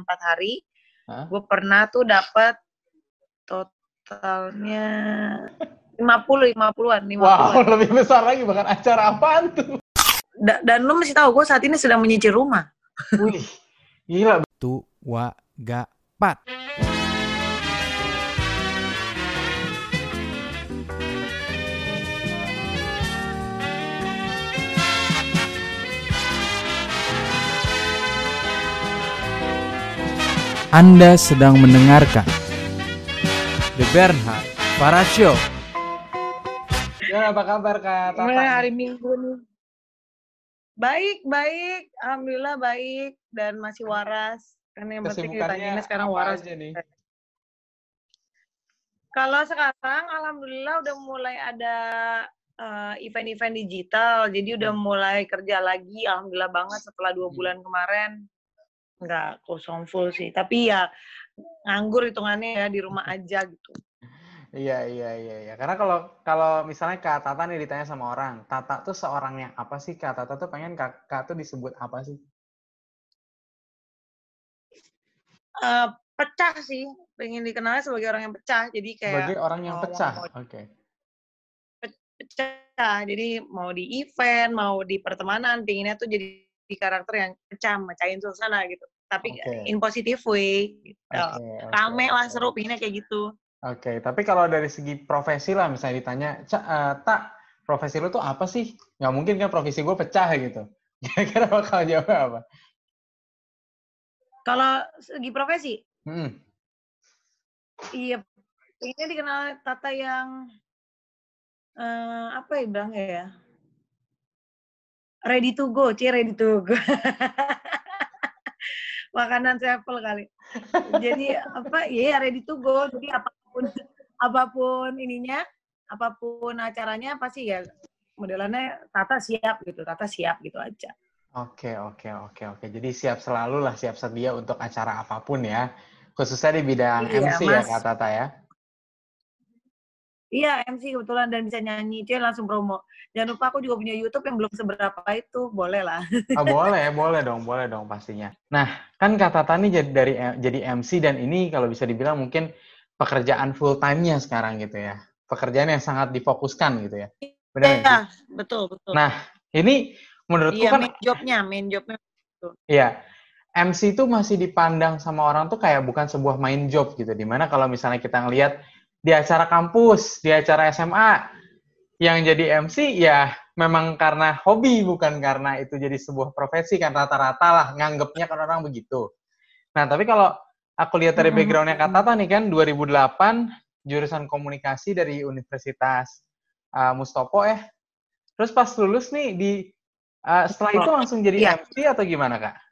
empat hari, Hah? gue pernah tuh dapat totalnya 50 50-an, 50-an. Wow, lebih besar lagi bahkan acara apaan tuh? Da- dan lu mesti tahu gue saat ini sedang menyicil rumah. Wih, gila. tua gapat. Anda sedang mendengarkan The Bernhard Para Show. Ya, apa kabar Kak Tata? Hari Minggu nih. Baik, baik. Alhamdulillah baik dan masih waras. Karena yang penting Kesibukannya ditanyainnya sekarang waras. aja nih? Kalau sekarang alhamdulillah udah mulai ada eh, event-event digital. Jadi udah mulai kerja lagi. Alhamdulillah banget setelah dua Hmm. bulan kemarin. Nggak kosong full sih. Tapi ya nganggur hitungannya ya di rumah aja gitu. Iya, iya, iya, iya. Karena kalau kalau misalnya Kak Tata nih ditanya sama orang, Tata tuh seorang yang apa sih? Kak Tata tuh pengen Kak, Kak tuh disebut apa sih? Eh, pecah sih. Pengen dikenalnya sebagai orang yang pecah. Jadi kayak Sebagai orang yang pecah. Oke. pecah. Jadi mau di event, mau di pertemanan, pinginnya tuh jadi di karakter yang pecah, mecahin suasana gitu. Tapi Oke. in positive way. Gitu. Oke, Rame lah, oke. seru, pinginnya kayak gitu. Oke, tapi kalau dari segi profesi lah, misalnya ditanya, Cak, eh, tak, profesi lu tuh apa sih? Nggak mungkin kan profesi gue pecah gitu. Kira-kira bakal jawab apa? Kalau segi profesi, Hmm. iya, pinginnya dikenal Tata yang eh, apa ya bilangnya ya? Ready to go, cie ready to go. Makanan sampel kali. Jadi apa? Iya ready to go. Jadi apa pun apa pun ininya, apa pun acaranya pasti ya modelannya Tata siap gitu, Tata siap gitu aja. Oke, oke, oke, oke. Jadi siap selalu lah, siap sedia untuk acara apa pun ya. Khususnya di bidang Iya, MC ya, Mas. Kak Tata ya. Iya MC kebetulan dan bisa nyanyi, dia langsung promo. Jangan lupa aku juga punya YouTube yang belum seberapa itu, boleh lah. Ah, boleh, boleh dong, boleh dong pastinya. Nah, kan Kak Tata nih jadi dari jadi MC dan ini kalau bisa dibilang mungkin pekerjaan full time-nya sekarang gitu ya. Pekerjaan yang sangat difokuskan gitu ya. Benar Iya, betul betul. Nah, ini menurutku iya kan main jobnya, main jobnya. Iya. MC itu masih dipandang sama orang tuh kayak bukan sebuah main job gitu. Di mana kalau misalnya kita ngelihat di acara kampus, di acara SMA, yang jadi MC ya memang karena hobi, bukan karena itu jadi sebuah profesi kan rata-rata lah nganggepnya kan orang begitu. Nah, tapi kalau aku lihat dari backgroundnya Kak Tata nih kan 2008 jurusan komunikasi dari Universitas uh, Mustopo eh. Terus pas lulus nih di uh, setelah itu langsung jadi Iya. MC atau gimana Kak?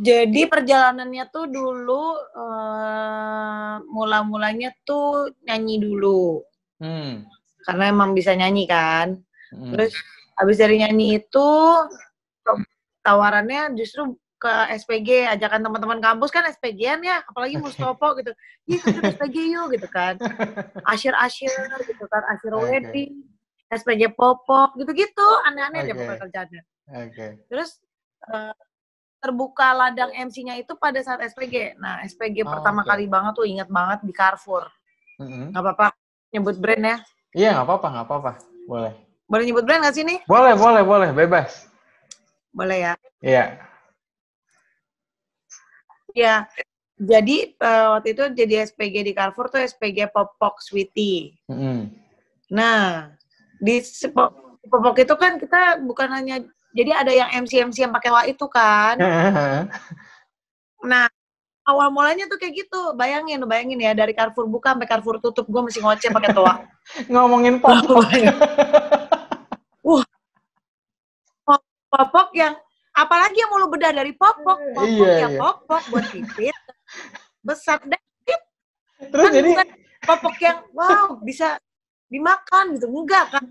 Jadi perjalanannya tuh dulu eh, mula-mulanya tuh nyanyi dulu. Hmm. Karena emang bisa nyanyi kan. hmm. Terus habis dari nyanyi itu tawarannya justru ke SPG, ajakan teman-teman kampus kan SPG-an ya, apalagi Mustopo gitu. Iya, ikut SPG yuk gitu kan. Asyir-asyir gitu kan, asyir Oke. wedding, SPG popok gitu-gitu, aneh-aneh deh Oke. pokoknya kerjaannya. Oke. Terus eh, terbuka ladang MC-nya itu pada saat SPG. Nah, SPG Oh, pertama oke. kali banget tuh ingat banget di Carrefour. Mm-mm. Nggak apa-apa nyebut brand ya. Iya, nggak apa-apa, nggak apa-apa. Boleh. Boleh nyebut brand nggak sih nih? Boleh, boleh, boleh. Bebas. Boleh ya. Iya. Ya, jadi eh, waktu itu jadi SPG di Carrefour tuh SPG Popok Sweetie. Mm-mm. Nah, di Popok itu kan kita bukan hanya jadi ada yang MC-MC yang pakai wa itu kan. Nah, awal mulanya tuh kayak gitu. Bayangin, bayangin ya dari Carrefour buka sampai Carrefour tutup, gue mesti ngoceh pakai toa. Ngomongin popok. popok yang apalagi yang mau lu bedah dari popok, popok Iya, ya iya. popok buat pipit. Besar deh Terus kan jadi, popok yang wow bisa dimakan gitu enggak kan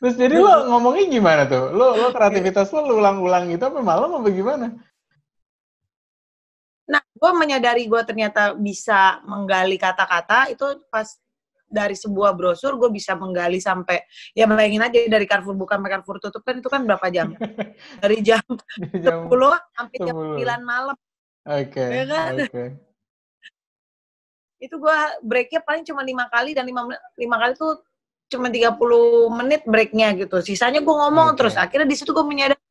terus jadi lo ngomongnya gimana tuh? Lo, lo kreativitas lo ulang-ulang gitu apa malam apa gimana? nah gue menyadari gue ternyata bisa menggali kata-kata itu pas dari sebuah brosur gue bisa menggali sampai ya bayangin aja dari Carrefour buka sampai Carrefour tutup kan itu kan berapa jam? dari jam Jam- 10 sampai jam 10. 9 malam. Oke. Ya kan? Oke. Itu gue breaknya paling cuma lima kali dan lima, lima kali tuh cuma 30 menit breaknya gitu. Sisanya gue ngomong Oke. terus. Akhirnya di situ gue menyadari,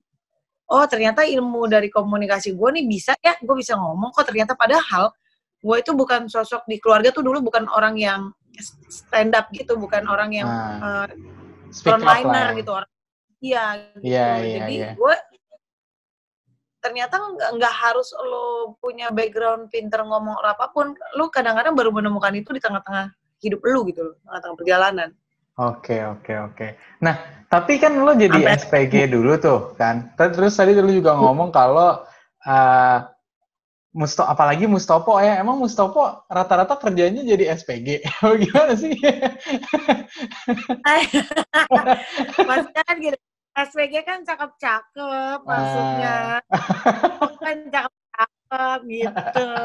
oh ternyata ilmu dari komunikasi gue nih bisa ya, gue bisa ngomong kok ternyata padahal gue itu bukan sosok di keluarga tuh dulu bukan orang yang stand up gitu, bukan orang yang Nah, up frontliner gitu orang. Iya gitu. Iya, iya, Jadi iya. gue ternyata nggak harus lo punya background pinter ngomong apa pun, lu kadang-kadang baru menemukan itu di tengah-tengah hidup lu gitu loh, tengah-tengah perjalanan. Oke, oke, oke. Nah, tapi kan lo jadi Sampai- SPG dulu tuh, kan? Ter- Terus tadi lu juga ngomong kalau uh, Musto, apalagi Mustopo ya, emang Mustopo rata-rata kerjanya jadi SPG. Gimana sih? Maksudnya kan gini, SPG kan cakep-cakep maksudnya. kan cakep-cakep gitu.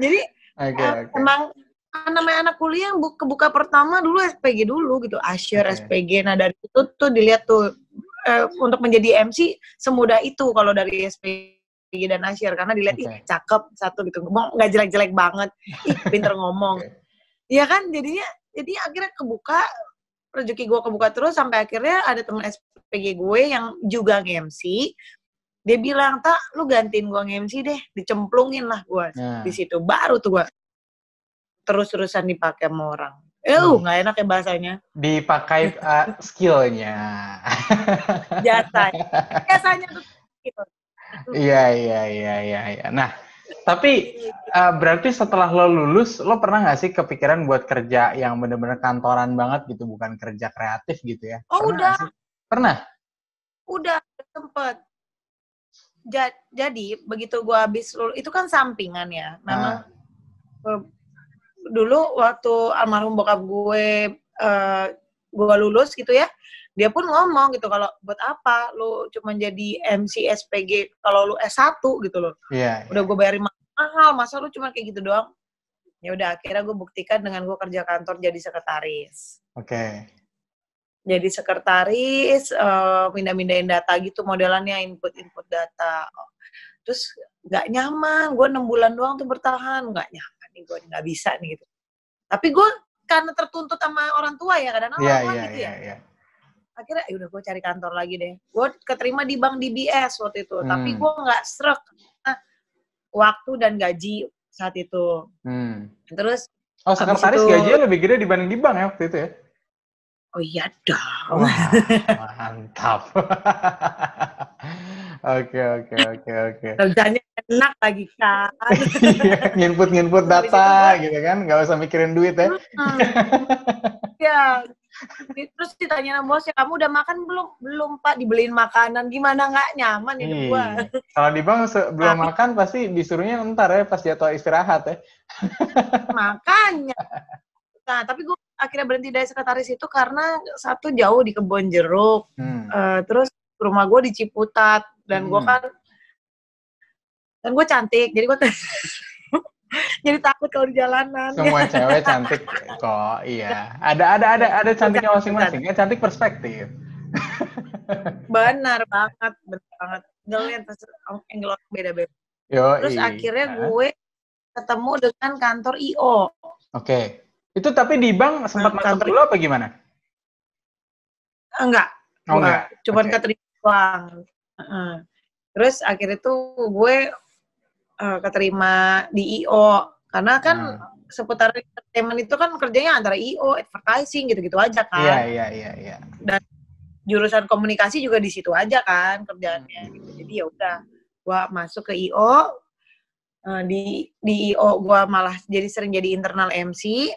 Jadi eh, oke. emang namanya anak kuliah bu- kebuka pertama dulu SPG dulu gitu, Asyur Oke. SPG. Nah dari itu tuh dilihat tuh eh, untuk menjadi MC semudah itu kalau dari SPG dan Asyur. Karena dilihat ih Oke. cakep satu gitu, ngomong nggak jelek-jelek banget, ih pinter ngomong. Iya kan? Jadinya jadi akhirnya kebuka rezeki gue kebuka terus sampai akhirnya ada temen SPG gue yang juga nge-MC dia bilang tak lu gantiin gue nge-MC deh dicemplungin lah gue Nah, di situ. Baru tuh gue terus-terusan dipakai sama orang eh Hmm. nggak enak ya bahasanya dipakai uh, skillnya. jasanya jasanya tuh gitu Iya, iya, iya, iya, iya. Nah, tapi uh, berarti setelah lo lulus, lo pernah nggak sih kepikiran buat kerja yang bener-bener kantoran banget gitu, bukan kerja kreatif gitu ya? Oh, Pernah udah. Pernah? udah sempet Ja- jadi begitu gue habis lulus itu kan sampingan ya memang eh, dulu waktu almarhum bokap gue eh, gue lulus gitu ya dia pun ngomong gitu kalau buat apa lu cuma jadi MC SPG kalau lu S1 gitu loh. Iya. udah gue bayarin mahal masa lu cuma kayak gitu doang? Ya udah akhirnya gue buktikan dengan gue kerja kantor jadi sekretaris. Oke. jadi sekretaris eh, pindah-pindahin data gitu modelannya input-input data. Terus nggak nyaman gue enam bulan doang tuh bertahan nggak nyaman nih gue nggak bisa nih gitu tapi gue karena tertuntut sama orang tua ya kadang-kadang Iya, orang tua iya, gitu iya, ya iya. akhirnya ya udah gue cari kantor lagi deh gue keterima di bank DBS waktu itu tapi Hmm. gue nggak stroke waktu dan gaji saat itu Hmm. terus Oh, sekretaris itu- gajinya lebih gede dibanding di bank ya waktu itu ya? oh iya dong Wah, mantap. Oke, oke, oke, oke. kerjanya enak lagi kan. Iya, nginput-nginput Habis itu data gitu kan, nggak usah mikirin duit ya. Ya terus ditanya sama bosnya kamu udah makan belum? Belum pak. Dibeliin makanan. Gimana? Nggak nyaman hidup gua. Iya. Kalau di bank belum makan pasti disuruhnya ntar ya pas jatuh istirahat ya. makanya. Nah tapi gua akhirnya berhenti dari sekretaris itu karena satu jauh di kebon jeruk. Hmm. Eh, terus rumah gue di Ciputat dan gue Hmm. kan dan gue cantik jadi gue jadi takut kalau di jalanan Semua cewek cantik kok, iya. Ada ada ada ada cantiknya masing-masing. Ya cantik perspektif. benar banget benar banget ngeliat angle orang beda-beda Yo. terus akhirnya gue ketemu dengan kantor IO Oke. Itu tapi di bank sempat Nah, masuk kantor- dulu apa gimana? enggak Oh enggak. cuman Oke. keterima doang Heeh. terus akhirnya tuh gue eh, keterima di IO karena kan Hmm. seputar entertainment itu kan kerjanya antara IO, advertising gitu-gitu aja kan. Iya, iya, iya, iya. Jurusan komunikasi juga di situ aja kan kerjaannya gitu. Jadi ya udah, gua masuk ke IO eh, di di IO gua malah jadi sering jadi internal MC.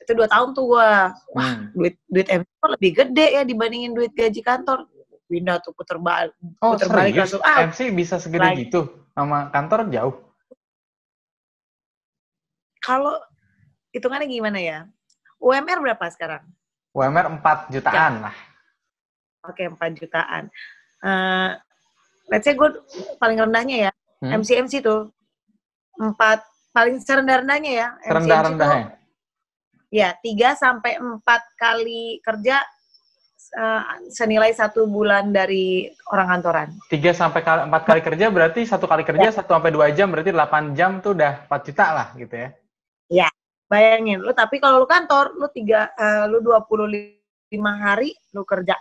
Itu dua tahun tuh gua. Wah, Hmm. duit duit MC kok lebih gede ya dibandingin duit gaji kantor. Pindah tuh puter balik. Oh, puter balik langsung, ah, MC bisa segede lagi. gitu? Sama kantor jauh? Kalau hitungannya gimana ya? UMR berapa sekarang? UMR 4 jutaan lah. Oke, 4 jutaan. Eh, let's say gue paling rendahnya ya, Hmm? MC-MC tuh. 4, paling serendah-rendahnya ya. MC Rendah-rendahnya. itu, Ya, 3 sampai 4 kali kerja eh, senilai satu bulan dari orang kantoran. Tiga sampai empat kali kerja berarti satu kali kerja satu sampai dua jam berarti 8 jam tuh udah 4 juta lah gitu ya. Bayangin, lu tapi kalau lu kantor, lu tiga, eh, lu 25 hari lu kerja.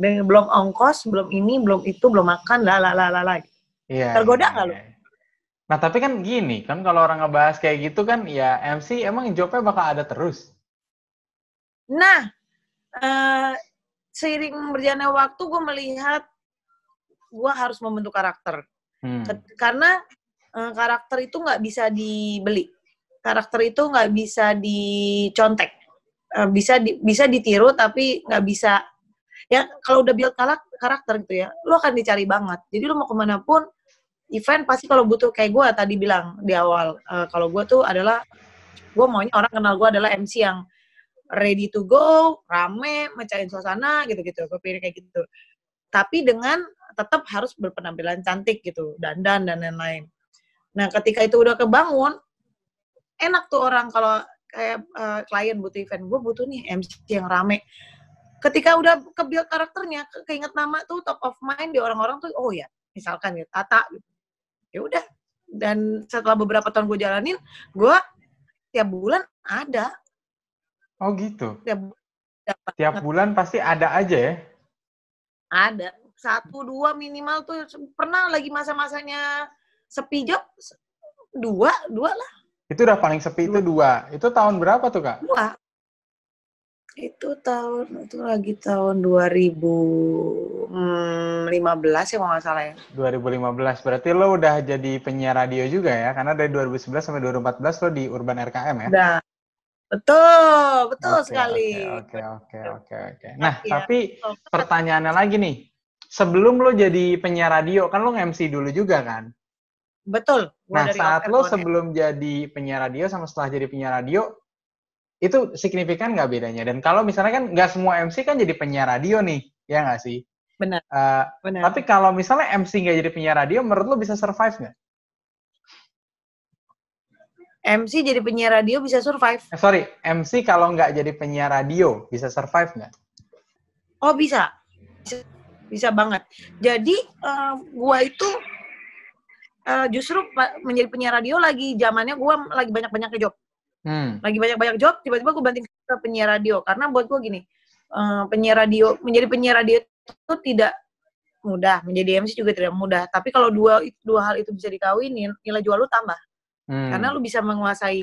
Belum ongkos, belum ini, belum itu, belum makan, lah, lah, lah, lah, lah. Iya. Tergoda iya, nggak lu? iya. Nah tapi kan gini kan kalau orang ngebahas kayak gitu kan ya MC emang jobnya bakal ada terus. Nah, eh, seiring berjalannya waktu, gue melihat gue harus membentuk karakter. Hmm. Karena eh, karakter itu nggak bisa dibeli. Karakter itu nggak bisa dicontek. Eh, bisa di- bisa ditiru tapi nggak bisa. Ya kalau udah build kalak- karakter gitu ya, lu akan dicari banget. Jadi lu mau ke mana pun, event pasti kalau butuh kayak gue tadi bilang di awal. eh, kalau gue tuh adalah, gue maunya orang kenal gue adalah MC yang ready to go, rame, mecahin suasana gitu-gitu. Gue pilih kayak gitu. Tapi dengan tetap harus berpenampilan cantik gitu, dandan dan lain-lain. Nah, ketika itu udah kebangun, enak tuh orang kalau kayak eh, klien butuh event, gue butuh nih MC yang rame. Ketika udah ke build karakternya, ke- keinget nama tuh top of mind di orang-orang tuh, oh ya, misalkan ya Tata, gitu. ya udah. Dan setelah beberapa tahun gue jalanin, gue tiap bulan ada, Oh gitu. tiap Tiap bulan pasti ada aja ya. ada satu dua minimal tuh pernah lagi masa-masanya sepi job dua dua lah Itu udah paling sepi itu dua. Itu tahun berapa tuh kak? dua itu tahun itu lagi tahun 2015 ya kalau nggak salah ya 2015. Berarti lo udah jadi penyiar radio juga ya? Karena dari 2011 sampai 2014 lo di Urban RKM ya? udah betul betul Oke, sekali Oke, oke, oke, oke. Nah, Iya. tapi pertanyaannya lagi nih. Sebelum lo jadi penyiar radio, kan lo nge-MC dulu juga kan? betul Nah, dari saat lo sebelum jadi penyiar radio sama setelah jadi penyiar radio, itu signifikan nggak bedanya? Dan kalau misalnya kan nggak semua MC kan jadi penyiar radio nih, ya nggak sih? Benar. Eh, benar tapi kalau misalnya MC nggak jadi penyiar radio, menurut lo bisa survive nggak? MC jadi penyiar radio bisa survive Eh, sorry, MC kalau nggak jadi penyiar radio, bisa survive nggak? Oh bisa, bisa, bisa banget. Jadi eh, gua itu eh, justru menjadi penyiar radio lagi zamannya gua lagi banyak banyaknya job, Hmm. lagi banyak banyak job. Tiba-tiba gue banting ke penyiar radio karena buat gua gini, eh, penyiar radio menjadi penyiar radio itu tidak mudah, menjadi MC juga tidak mudah. Tapi kalau dua dua hal itu bisa dikawinin, nilai jual lu tambah. Hmm. Karena lu bisa menguasai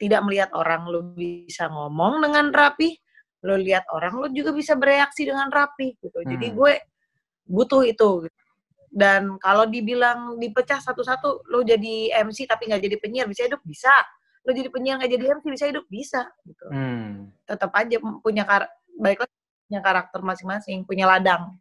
tidak melihat orang, lu bisa ngomong dengan rapi, lu lihat orang, lu juga bisa bereaksi dengan rapi gitu. Jadi Hmm. gue butuh itu. gitu. Dan kalau dibilang dipecah satu-satu, lu jadi MC tapi nggak jadi penyiar bisa hidup bisa. Lu jadi penyiar nggak jadi MC bisa hidup bisa. Gitu. Hmm. Tetap aja punya kar baik lagi punya karakter masing-masing, punya ladang.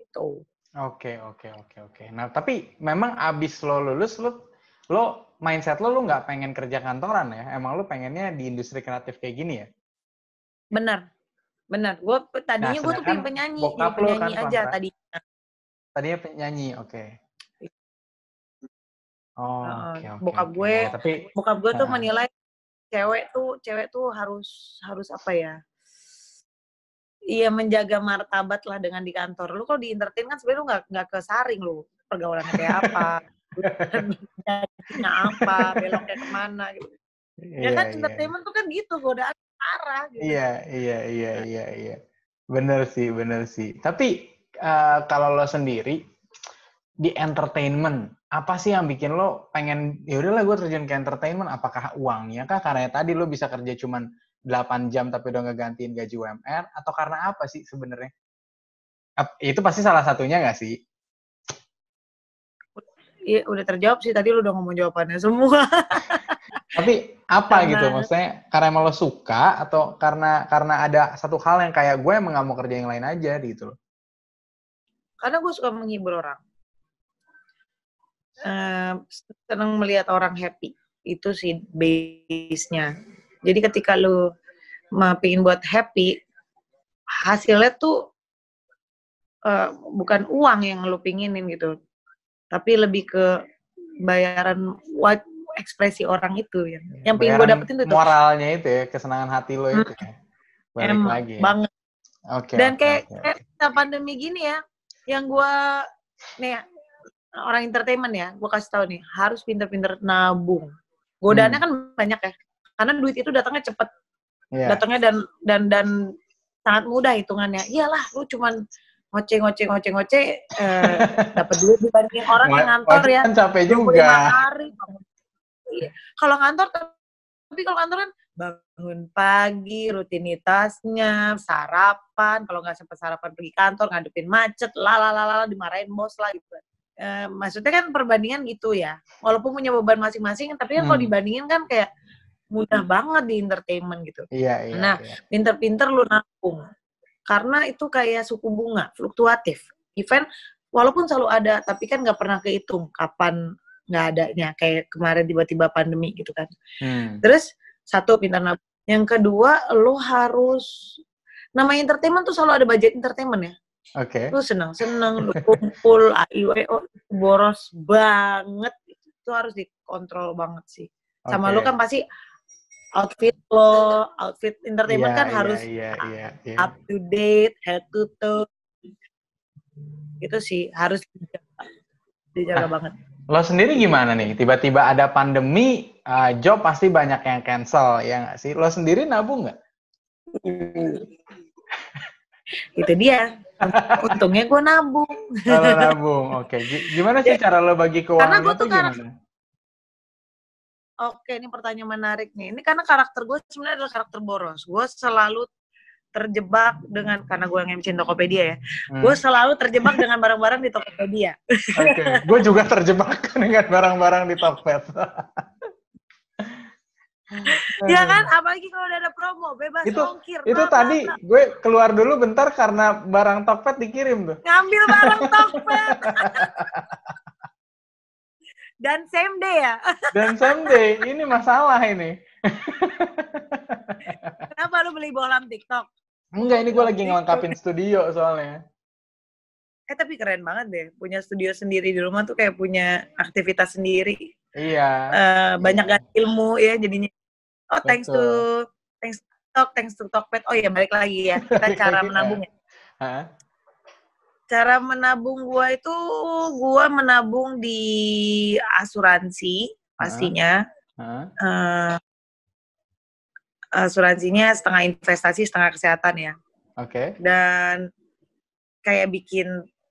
Gitu. Oke, oke, oke, oke. Nah, tapi memang abis lo lulus, lo, lo mindset lo, lo nggak pengen kerja kantoran ya? Emang lo pengennya di industri kreatif kayak gini ya? Benar. Benar. Gue tadinya gue tuh pengen penyanyi, bokap jadi lu kan penyanyi aja kontrak. tadinya. Tadinya penyanyi, oke. Oh, Heeh, oke, oke. bokap oke. gue- Oh, tapi, bokap gue tuh menilai cewek tuh cewek tuh harus harus apa ya iya menjaga martabat lah dengan di kantor lu kalau di entertain kan sebenarnya lu nggak nggak kesaring lu pergaulannya kayak apa jadinya apa beloknya ke mana gitu ya iya, kan iya. entertainment tuh kan gitu godaan parah gitu Iya, iya, iya, iya, iya. Bener sih, bener sih. Tapi eh, kalau lo sendiri di entertainment, apa sih yang bikin lo pengen ya udahlah gue terjun ke entertainment? Apakah uangnya kah? Karena tadi lo bisa kerja cuman 8 jam tapi udah ngegantiin gaji UMR atau karena apa sih sebenarnya? Itu pasti salah satunya nggak sih? Iya udah terjawab sih tadi lu udah ngomong jawabannya semua Tapi apa Karena- gitu? Maksudnya karena emang lo suka atau karena karena ada satu hal yang kayak gue emang nggak mau kerja yang lain aja gitu loh. karena gue suka menghibur orang Eh, seneng melihat orang happy itu sih base-nya jadi ketika lu mau pingin buat happy hasilnya tuh eh, bukan uang yang lu pinginin gitu tapi lebih ke bayaran wa- ekspresi orang itu yang yang pengen gue dapetin tuh. moralnya itu ya, kesenangan hati lo itu ya. Balik Emang lagi. ya. banget Oke. dan kayak, oke, kayak masa pandemi gini ya yang gue nih ya, orang entertainment ya gue kasih tahu nih harus pinter-pinter nabung godaannya Hmm. kan banyak ya karena duit itu datangnya cepet Iya. datangnya dan dan dan sangat mudah hitungannya iyalah lu cuman ngoceh ngoceh ngoceh ngoceh eh, dapat duit dibandingin orang yang ngantor ya kan capek 25 juga. hari Iya. kalau ngantor tapi kalau kantor kan bangun pagi rutinitasnya sarapan kalau nggak sempat sarapan pergi kantor ngadepin macet lalalala dimarahin bos lah gitu Eh, maksudnya kan perbandingan gitu ya walaupun punya beban masing-masing tapi kan kalau Hmm. dibandingin kan kayak mudah banget di entertainment gitu Iya, iya. Nah, iya. pinter-pinter lu nabung. Karena itu kayak suku bunga, fluktuatif. Event walaupun selalu ada, tapi kan nggak pernah kehitung kapan nggak adanya. Kayak kemarin tiba-tiba pandemi gitu kan. Hmm. Terus satu pintar nabung. Yang kedua, lu harus namanya entertainment tuh selalu ada budget entertainment ya. Oke. Lu seneng-seneng, lu kumpul, AIWO, boros banget. Itu harus dikontrol banget sih. Sama oke. lu kan pasti outfit lo, outfit entertainment Iya, kan iya, harus iya, iya, iya. up to date, head to toe. Itu sih harus dijaga, dijaga banget. Lo sendiri gimana nih? Tiba-tiba ada pandemi, uh, job pasti banyak yang cancel, ya nggak sih? Lo sendiri nabung nggak? Itu dia. Untungnya gue nabung. Kalau nabung, oke. Gi- Gimana sih cara lo bagi Karena keuangan gua itu tuh karena- gimana? Oke, ini pertanyaan menarik nih. Ini karena karakter gue sebenarnya adalah karakter boros. Gue selalu terjebak dengan karena gue yang MC Tokopedia ya. Hmm. Gue selalu terjebak dengan barang-barang di Tokopedia. Oke, gue juga terjebak dengan barang-barang di Tokped. ya kan, apalagi kalau udah ada promo, bebas Itu- ongkir. Itu tadi gue keluar dulu bentar karena barang Tokped dikirim tuh. ngambil barang Tokped. Dan same day ya. Dan someday ini masalah ini. Kenapa lu beli bolam TikTok? Enggak, ini gue lagi ngelengkapin studio soalnya. Eh tapi keren banget deh, punya studio sendiri di rumah tuh kayak punya aktivitas sendiri. Iya. Eh, banyak ganti ilmu ya jadinya. Oh thanks to Betul. thanks to TikTok, thanks to Tokped. Oh ya balik lagi ya, kita cara lagi, menabung ya. Hah? Cara menabung gua itu gua menabung di asuransi pastinya. Hah? Eh, asuransinya setengah investasi, setengah kesehatan ya. Oke. dan kayak bikin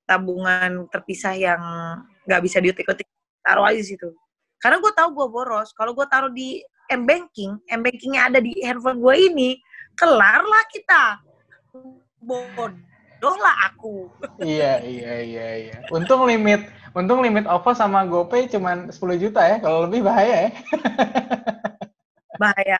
tabungan terpisah yang nggak bisa diutik-utik taruh aja di situ karena gue tahu gue boros kalau gue taruh di m banking m bankingnya ada di handphone gue ini kelar lah kita bodoh lah aku iya, iya, iya, iya. Untung limit, untung limit OVO sama GoPay cuman 10 juta ya. Kalau lebih bahaya ya. bahaya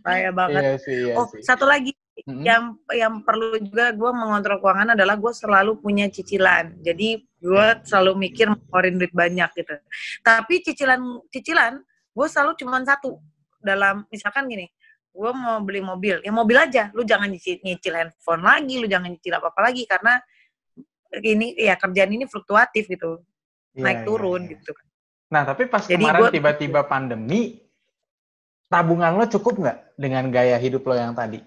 bahaya banget Iya sih, iya oh sih. satu lagi Mm-mm. yang yang perlu juga gue mengontrol keuangan adalah gue selalu punya cicilan. Jadi gue selalu mikir ngeluarin duit banyak gitu. Tapi cicilan cicilan gue selalu cuma satu dalam misalkan gini, gue mau beli mobil, ya mobil aja. Lu jangan nyicil, handphone lagi, lu jangan nyicil apa apa lagi karena ini ya kerjaan ini fluktuatif gitu, Iya, naik iya, turun iya. gitu. Nah, tapi pas Jadi kemarin gua- tiba-tiba pandemi, tabungan lo cukup nggak dengan gaya hidup lo yang tadi?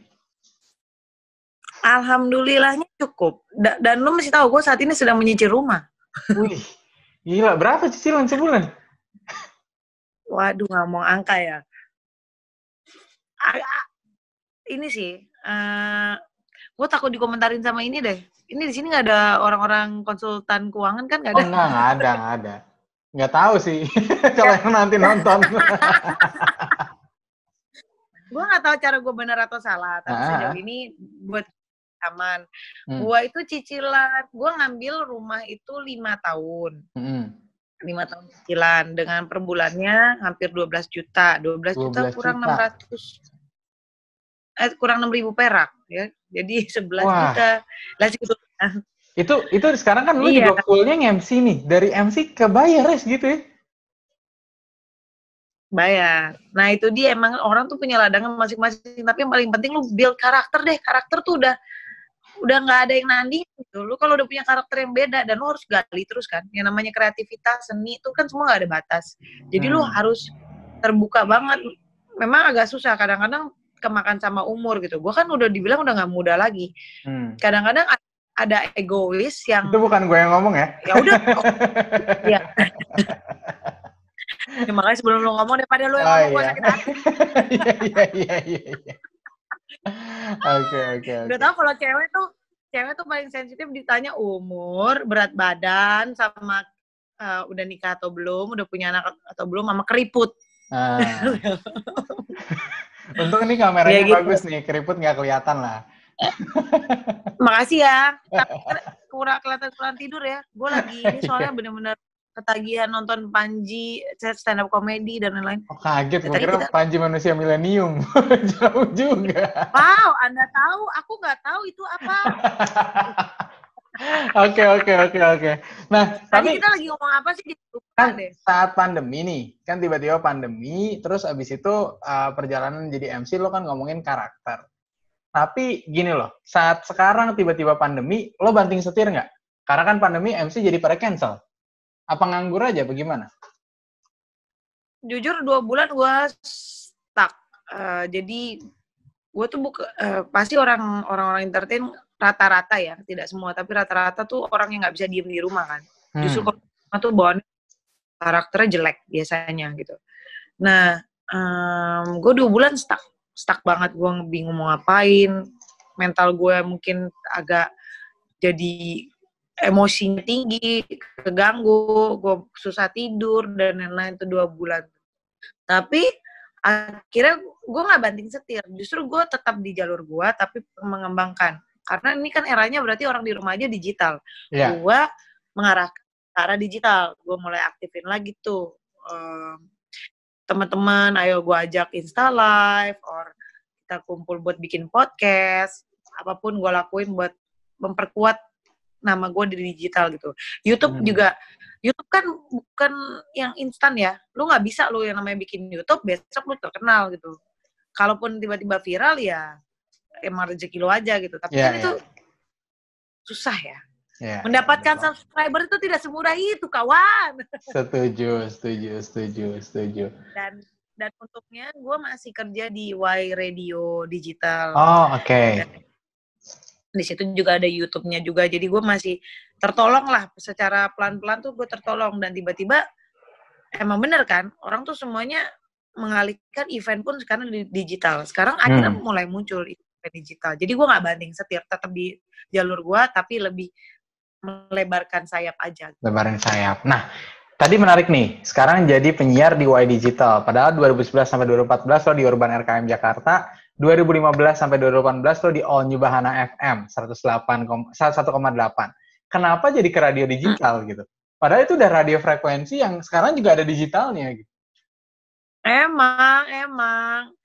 Alhamdulillahnya cukup. Da- dan lu mesti tahu gue saat ini sedang menyicil rumah. Wih, gila. Berapa cicilan sebulan? Waduh, nggak mau angka ya. Ini sih, eh gue takut dikomentarin sama ini deh. Ini di sini nggak ada orang-orang konsultan keuangan kan nggak Oh, ada? enggak, enggak ada, enggak ada. Nggak tahu sih kalau yang nanti nonton. gue nggak tahu cara gue benar atau salah. Tapi Ah. sejauh ini buat aman. Hmm. Gue itu cicilan, gue ngambil rumah itu lima tahun. Mm-mm. lima tahun cicilan dengan per bulannya hampir 12 juta 12, juta 12 kurang juta. 600 eh kurang 6000 perak ya jadi 11 Wah. juta lah segitu Itu itu sekarang kan lu Iya. juga fullnya nge-MC nih. Dari MC ke bayar gitu ya. bayar nah itu dia emang orang tuh punya ladangan masing-masing tapi yang paling penting lu build karakter deh karakter tuh udah udah nggak ada yang nanding gitu lu kalau udah punya karakter yang beda dan lu harus gali terus kan yang namanya kreativitas seni itu kan semua nggak ada batas jadi lu Hmm. harus terbuka banget. Memang agak susah kadang-kadang kemakan sama umur gitu. Gue kan udah dibilang udah nggak muda lagi. Hmm. Kadang-kadang a- ada egois yang Itu bukan gue yang ngomong ya? ya udah. oh, ya. ya, makanya sebelum lu ngomong daripada lu yang Oh, ngomong gue iya. sakit hati. Iya, iya, iya, iya. iya. Oke, oke, Udah tau kalau cewek tuh cewek tuh paling sensitif ditanya umur, berat badan, sama eh, udah nikah atau belum, udah punya anak atau belum, sama keriput. Nah. Untung ini kameranya Ya gitu. bagus nih, keriput nggak kelihatan lah. Makasih ya. Tapi kurang kelihatan kurang tidur ya. Gue lagi ini soalnya bener-bener ketagihan nonton Panji, stand up comedy dan lain-lain. Oh, kaget, gue kira kita- Panji manusia milenium. Jauh juga. Wow, Anda tahu? Aku nggak tahu itu apa. Oke, oke, oke, oke. Nah, Tadi tapi kita lagi ngomong apa sih? Lupa kan deh. saat pandemi nih, kan tiba-tiba pandemi, terus abis itu uh, perjalanan jadi MC lo kan ngomongin karakter. Tapi gini loh, saat sekarang tiba-tiba pandemi, lo banting setir nggak? Karena kan pandemi MC jadi pada cancel. Apa nganggur aja, bagaimana? Jujur dua bulan gue stuck. Eh, jadi gue tuh buka, eh, pasti orang orang-orang entertain rata-rata ya, tidak semua, tapi rata-rata tuh orang yang nggak bisa diem di rumah kan. Hmm. Justru kalau di rumah tuh bawaan karakternya jelek biasanya gitu. Nah, gue dua bulan stuck, stuck banget. Gue bingung mau ngapain. Mental gue mungkin agak jadi emosinya tinggi, keganggu, gue susah tidur dan lain-lain itu dua bulan. Tapi akhirnya gue nggak banting setir, justru gue tetap di jalur gue tapi mengembangkan. Karena ini kan eranya berarti orang di rumah aja digital. Iya. gue mengarah ke arah digital. Gue mulai aktifin lagi tuh em, teman-teman ayo gue ajak insta live or kita kumpul buat bikin podcast. Apa pun gue lakuin buat memperkuat nama gue di digital gitu. YouTube Hmm. juga YouTube kan bukan yang instan ya. Lu nggak bisa lu yang namanya bikin YouTube besok lu terkenal gitu. Kalaupun tiba-tiba viral ya emang rezeki lu aja gitu tapi Iya, kan iya. itu susah ya Iya, Mendapatkan betul. subscriber itu tidak semudah itu, kawan. Setuju, setuju, setuju, setuju. Dan dan untungnya gue masih kerja di Y Radio Digital. Oh, oke. Di situ juga ada YouTube-nya juga. Jadi gue masih tertolong lah secara pelan-pelan tuh gue tertolong dan tiba-tiba emang bener kan orang tuh semuanya mengalihkan event pun sekarang di digital. Sekarang akhirnya Hmm. mulai muncul digital. Jadi gue nggak banding setir, tetap di jalur gue tapi lebih melebarkan sayap aja. Lebaran sayap. Nah, tadi menarik nih. Sekarang jadi penyiar di Y Digital. Padahal 2011 sampai 2014 lo di Urban RKM Jakarta. 2015 sampai 2018 lo di All New Bahana FM 108, 101,8. Kenapa jadi ke radio digital gitu? Padahal itu udah radio frekuensi yang sekarang juga ada digitalnya gitu. Emang, emang.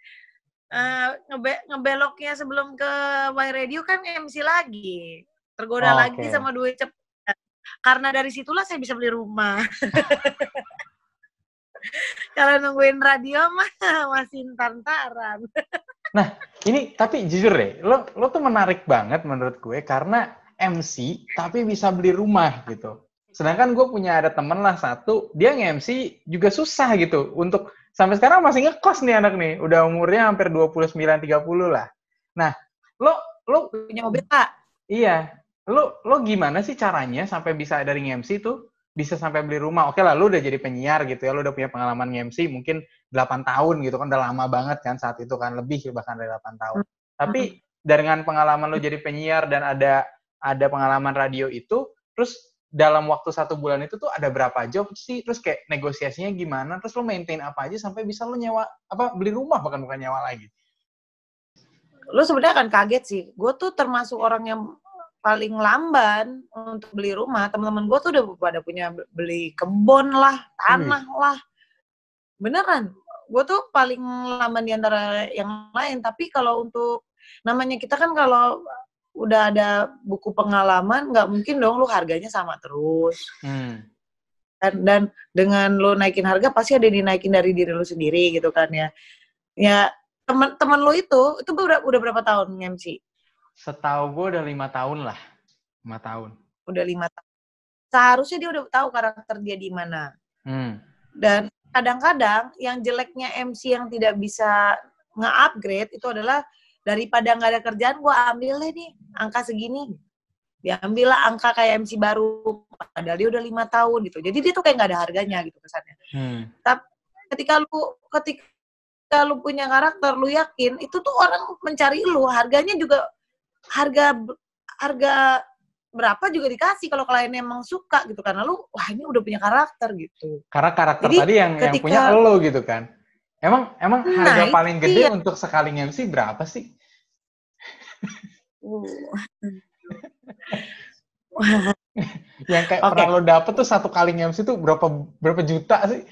Eh, ngebe ngebeloknya sebelum ke Y Radio kan MC lagi. Tergoda Oh, lagi oke. sama duit cepat. Karena dari situlah saya bisa beli rumah. Kalau nungguin radio mah masih ntar-ntaran. Ini tapi jujur deh, lo lo tuh menarik banget menurut gue karena MC tapi bisa beli rumah gitu. Sedangkan gue punya ada temen lah satu, dia nge-MC juga susah gitu untuk sampai sekarang masih ngekos nih anak nih, udah umurnya hampir 29 30 lah. Nah, lo lo Punya mobil Kak? iya, lo lo gimana sih caranya sampai bisa dari nge-MC tuh bisa sampai beli rumah? Oke lah, lo udah jadi penyiar gitu ya, lo udah punya pengalaman nge-MC mungkin 8 tahun gitu kan, udah lama banget kan saat itu kan, lebih bahkan dari 8 tahun. Tapi dengan pengalaman lo jadi penyiar dan ada ada pengalaman radio itu, terus dalam waktu satu bulan itu tuh ada berapa job sih? Terus kayak negosiasinya gimana? Terus lo maintain apa aja sampai bisa lo nyewa apa beli rumah bahkan bukan nyewa lagi? Lu sebenarnya akan kaget sih. Gue tuh termasuk orang yang paling lamban untuk beli rumah. Teman-teman gue tuh udah pada punya beli kebun lah, tanah lah. Beneran. Gue tuh paling lamban di antara yang lain. Tapi kalau untuk namanya kita kan kalau udah ada buku pengalaman, nggak mungkin dong lu harganya sama terus. Hmm. Dan, dan dengan lu naikin harga pasti ada yang dinaikin dari diri lu sendiri gitu kan ya. Ya teman-teman lu itu itu udah udah berapa tahun MC? Setahu gue udah lima tahun lah, lima tahun. Udah lima tahun. Seharusnya dia udah tahu karakter dia di mana. Hmm. Dan kadang-kadang yang jeleknya MC yang tidak bisa nge-upgrade itu adalah daripada nggak ada kerjaan, gue ambil deh nih angka segini. Diambil lah angka kayak MC baru, padahal dia udah lima tahun gitu. Jadi dia tuh kayak nggak ada harganya gitu kesannya. Hmm. Tapi ketika lu ketika lu punya karakter, lu yakin itu tuh orang mencari lu, harganya juga harga harga berapa juga dikasih kalau kliennya emang suka gitu karena lu wah ini udah punya karakter gitu. Karena karakter Jadi, tadi yang yang ketika- punya lo gitu kan. Emang emang Nah, harga paling gede dia. untuk sekali MC berapa sih? Uh. Yang kayak Oke. pernah lo dapet tuh satu kali MC tuh berapa berapa juta sih?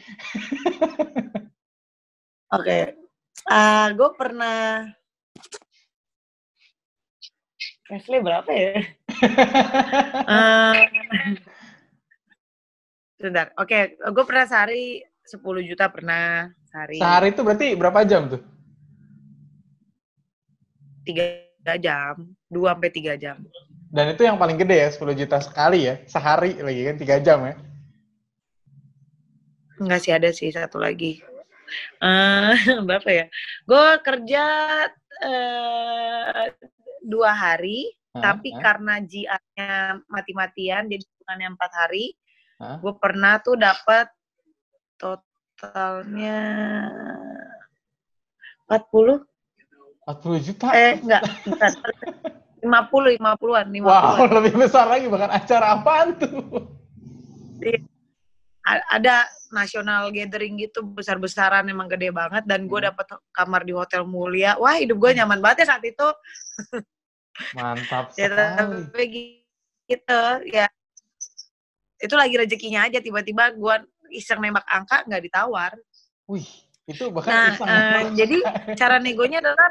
Oke, gue pernah Leslie berapa ya? Eh, Sebentar, oke, gue pernah sehari 10 juta pernah sehari. Sehari itu berarti berapa jam tuh? Tiga jam, 2 sampai 3 jam. Dan itu yang paling gede ya, 10 juta sekali ya. Sehari lagi kan 3 jam ya. Enggak sih, ada sih satu lagi. Eh berapa ya? Gue kerja eh, dua hari, Hah? tapi Hah? karena GR-nya mati-matian, jadi bukannya empat hari, Hah? gue pernah tuh dapat totalnya 40 40 juta? eh enggak bukan 50 50-an 50 wow, lebih besar lagi bahkan acara apaan tuh? ada national gathering gitu besar-besaran emang gede banget dan gue Hmm. dapet kamar di hotel mulia wah hidup gue nyaman banget ya saat itu Mantap ya sekali. tapi gitu ya itu lagi rezekinya aja tiba-tiba gue iseng nembak angka nggak ditawar Wih, itu bahkan nah iseng. eh, jadi cara negonya adalah?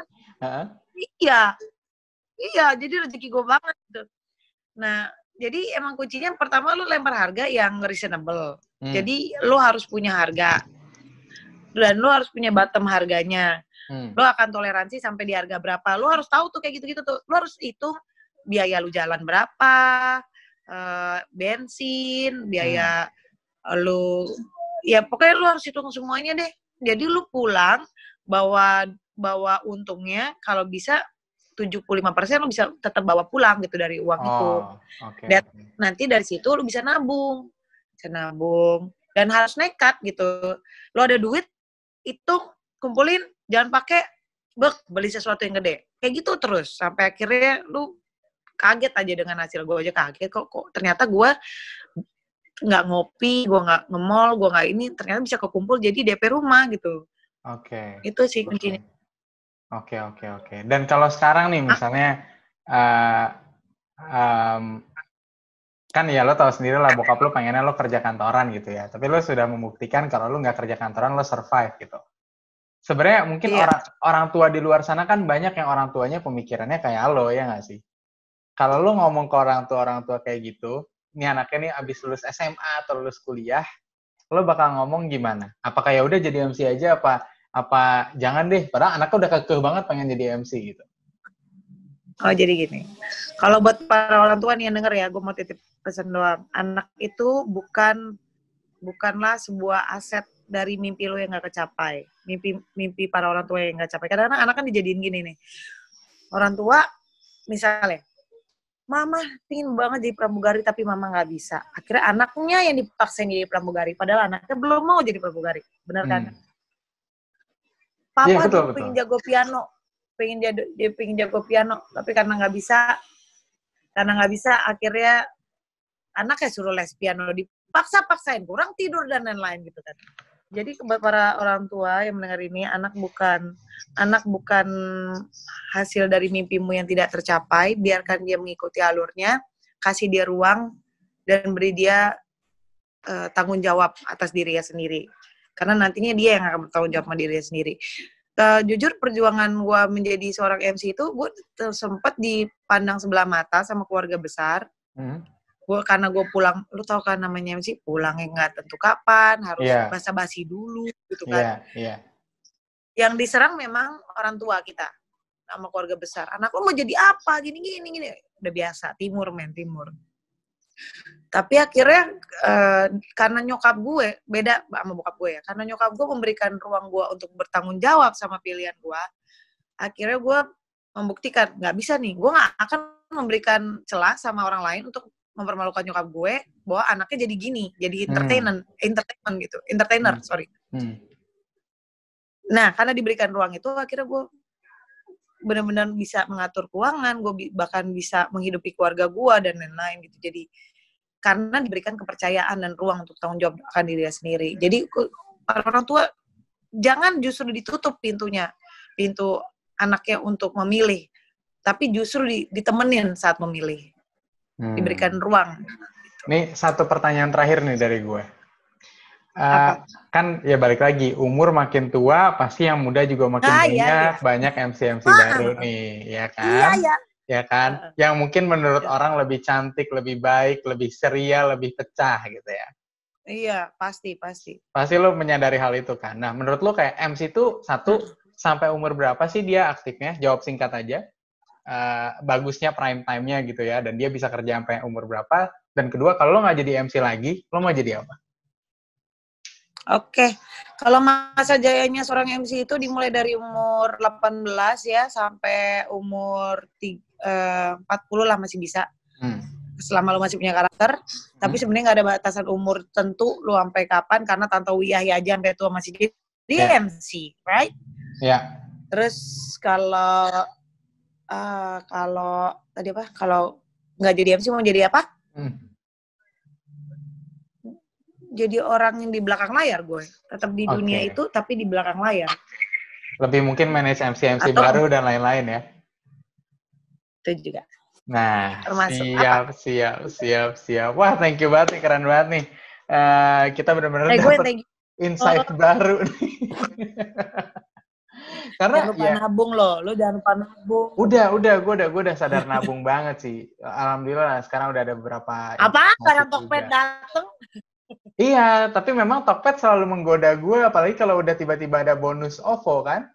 Iya, iya. Jadi rezeki gue banget gitu. Nah, jadi emang kuncinya pertama lu lempar harga yang reasonable. Hmm. Jadi lu harus punya harga dan lu harus punya bottom harganya. Hmm. Lu akan toleransi sampai di harga berapa. Lu harus tahu tuh kayak gitu-gitu tuh. Lu harus hitung biaya lu jalan berapa, eh, bensin, biaya lu ya pokoknya lu harus hitung semuanya deh. Jadi lu pulang bawa bawa untungnya kalau bisa 75% lu bisa tetap bawa pulang gitu dari uang itu. Oh, oke. Dan- oke. Nanti dari situ lu bisa nabung. Bisa nabung dan harus nekat gitu. Lu ada duit itu kumpulin jangan pakai bek beli sesuatu yang gede. Kayak gitu terus sampai akhirnya lu kaget aja dengan hasil gue aja kaget kok kok ternyata gue nggak ngopi, gue nggak nge-mall, gue nggak ini ternyata bisa kekumpul jadi DP rumah gitu. Oke. Itu sih kuncinya. Oke, oke, oke. Dan kalau sekarang nih misalnya eh, em, kan ya lo tahu sendiri lah bokap lo pengennya lo kerja kantoran gitu ya. Tapi lo sudah membuktikan kalau lo nggak kerja kantoran lo survive gitu. Sebenarnya mungkin Iya. orang orang tua di luar sana kan banyak yang orang tuanya pemikirannya kayak lo ya nggak sih? Kalau lo ngomong ke orang tua orang tua kayak gitu, ini anaknya nih abis lulus SMA atau lulus kuliah, lo bakal ngomong gimana? Apakah ya udah jadi MC aja apa apa jangan deh padahal anaknya udah kekeh banget pengen jadi MC gitu Oh jadi gini, kalau buat para orang tua nih yang denger ya, gue mau titip pesan doang. Anak itu bukan bukanlah sebuah aset dari mimpi lo yang gak kecapai. Mimpi mimpi para orang tua yang gak capai. Karena anak kan dijadiin gini nih. Orang tua misalnya, mama pingin banget jadi pramugari tapi mama nggak bisa. Akhirnya anaknya yang dipaksain jadi pramugari, padahal anaknya belum mau jadi pramugari. Benar kan? Hmm. Papa Iya, betul, betul. pengen jago piano, pengen dia, dia pengen jago piano, tapi karena nggak bisa, karena nggak bisa, akhirnya anaknya suruh les piano, dipaksa-paksain, kurang tidur dan lain-lain gitu kan. Jadi buat para orang tua yang mendengar ini, anak bukan anak bukan hasil dari mimpimu yang tidak tercapai, biarkan dia mengikuti alurnya, kasih dia ruang dan beri dia eh, tanggung jawab atas dirinya sendiri karena nantinya dia yang akan bertanggung jawab sama dirinya sendiri. Eh, jujur perjuangan gue menjadi seorang MC itu gue sempat dipandang sebelah mata sama keluarga besar. Hmm. Gue karena gue pulang, lu tau kan namanya MC pulangnya nggak tentu kapan, harus Iya. basa-basi dulu gitu kan. iya. Yang diserang memang orang tua kita sama keluarga besar. Anak lu mau jadi apa? Gini gini gini. Udah biasa, timur men, timur. Tapi akhirnya eh, karena nyokap gue beda sama bokap gue ya. Karena nyokap gue memberikan ruang gue untuk bertanggung jawab sama pilihan gue. Akhirnya gue membuktikan nggak bisa nih. Gue nggak akan memberikan celah sama orang lain untuk mempermalukan nyokap gue bahwa anaknya jadi gini, jadi entertainment, entertainment gitu, entertainer, Hmm. sorry. Hmm. Nah, karena diberikan ruang itu, akhirnya gue benar-benar bisa mengatur keuangan, gue bi- bahkan bisa menghidupi keluarga gue dan lain-lain gitu. Jadi karena diberikan kepercayaan dan ruang untuk tanggung jawab akan diri dia sendiri. Jadi para orang tua jangan justru ditutup pintunya, pintu anaknya untuk memilih, tapi justru di- ditemenin saat memilih, Hmm. diberikan ruang. Nih satu pertanyaan terakhir nih dari gue. Apa? kan ya balik lagi umur makin tua pasti yang muda juga makin Ah, banyak iya, banyak MC MC Ah. baru nih ya kan Iya ya. ya kan yang mungkin menurut Iya. orang lebih cantik lebih baik lebih ceria lebih pecah gitu ya Iya, pasti, pasti. pasti lo menyadari hal itu kan nah menurut lo kayak MC itu satu sampai umur berapa sih dia aktifnya jawab singkat aja Eh, bagusnya prime time-nya gitu ya dan dia bisa kerja sampai umur berapa dan kedua kalau lo nggak jadi MC lagi lo mau jadi apa Oke, kalau masa jayanya seorang MC itu dimulai dari umur 18 ya sampai umur ti- eh, 40 lah masih bisa. Hmm. Selama lo masih punya karakter, tapi sebenarnya nggak ada batasan umur tentu lo sampai kapan karena Tante Wiyah aja sampai tua masih jadi Ya. MC, right? ya Terus kalau eh, kalau tadi apa? Kalau nggak jadi MC mau jadi apa? Hmm. Jadi orang yang di belakang layar gue. Tetap di dunia Oke. itu tapi di belakang layar. lebih mungkin manage MC-MC Atau- baru dan lain-lain ya. Itu juga. Nah, Termasuk siap, siap, siap, siap. Wah, thank you banget nih, keren banget nih. Eh, kita benar-benar Eh, gue dapat insight baru nih. Karena Jangan lupa ya, nabung loh, lo jangan lupa nabung. udah, udah, gue udah, gue udah sadar nabung banget sih. Alhamdulillah, sekarang udah ada beberapa. Apa? Karena. Tokped dateng? Iya, tapi memang Tokped selalu menggoda gue, apalagi kalau udah tiba-tiba ada bonus OVO kan.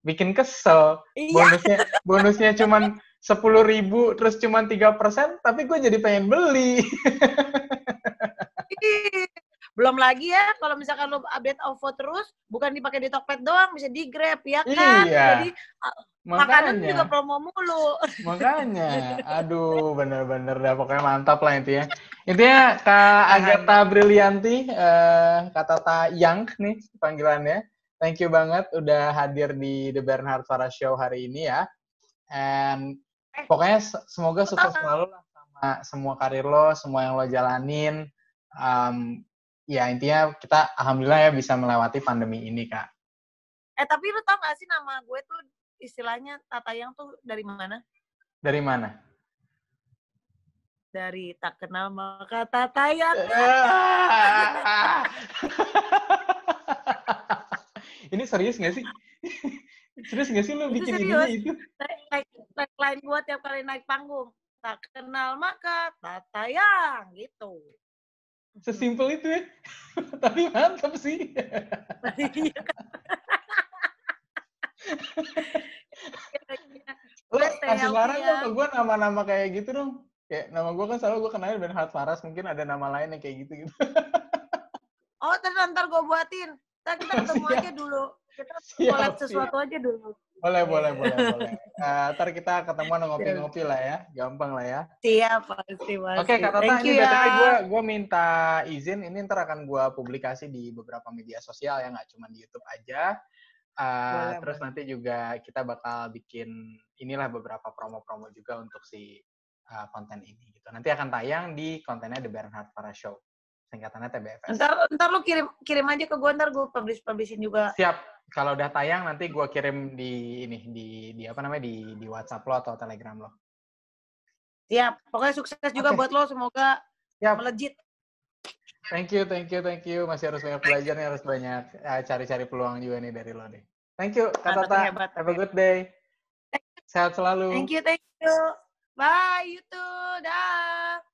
Bikin kesel. Iya. bonusnya bonusnya cuman sepuluh ribu terus cuman tiga persen tapi gue jadi pengen beli Belum lagi ya, kalau misalkan lo update OVO terus, bukan dipakai di Tokped doang, bisa di Grab, ya kan? Iya. Jadi makanan juga promo mulu. makanya. Aduh bener-bener dah pokoknya mantap lah intinya. Intinya kak Agatha Brilianti eh, kata Ta Yang nih panggilannya. Thank you banget udah hadir di The Bernhard Farah Show hari ini ya. And pokoknya se- semoga sukses selalu lah sama semua karir lo semua yang lo jalanin. Em, ya intinya kita alhamdulillah ya bisa melewati pandemi ini kak Eh tapi lo tau gak sih nama gue tuh istilahnya Tata Yang tuh dari mana? dari mana Dari tak kenal maka Tata Yang. ini serius nggak sih? serius nggak sih Itu bikin serius. ininya itu? Like, like line gue tiap kali naik panggung. Tak kenal maka Tata Yang gitu. Sesimpel itu ya. Tapi mantap sih. Iya lo kasih saran ya. dong ke gue nama-nama kayak gitu dong. Kayak nama gue kan selalu gue kenalin Bernhard Faras, mungkin ada nama lain yang kayak gitu-gitu. Oh, terus ntar gue buatin. Ntar kita ketemu Siap. aja dulu. Kita collab sesuatu aja dulu. Boleh, boleh, boleh, boleh. Eh, ntar kita ketemuan ngopi-ngopi lah ya. Gampang lah ya. Siap, pasti, pasti. Oke, Kak Tata, ini ya. gue gue minta izin, ini ntar akan gue publikasi di beberapa media sosial ya, nggak cuma di YouTube aja. Uh, Boleh, terus nanti juga kita bakal bikin inilah beberapa promo-promo juga untuk si uh, konten ini gitu. Nanti akan tayang di kontennya The Bernhard Para Show. Singkatannya TBFS. Ntar, ntar lu kirim kirim aja ke gue, ntar gue publish publishin juga. Siap. Kalau udah tayang nanti gue kirim di ini di di apa namanya di di WhatsApp lo atau Telegram lo. Siap. Pokoknya sukses juga buat lo. Semoga Siap. melejit. Thank you, thank you, thank you. Masih harus banyak belajar nih, harus banyak eh, cari-cari peluang juga nih dari lo nih. Thank you, Kak Tata. Have a good day. Sehat selalu. Thank you, thank you. Bye, you too. Dah.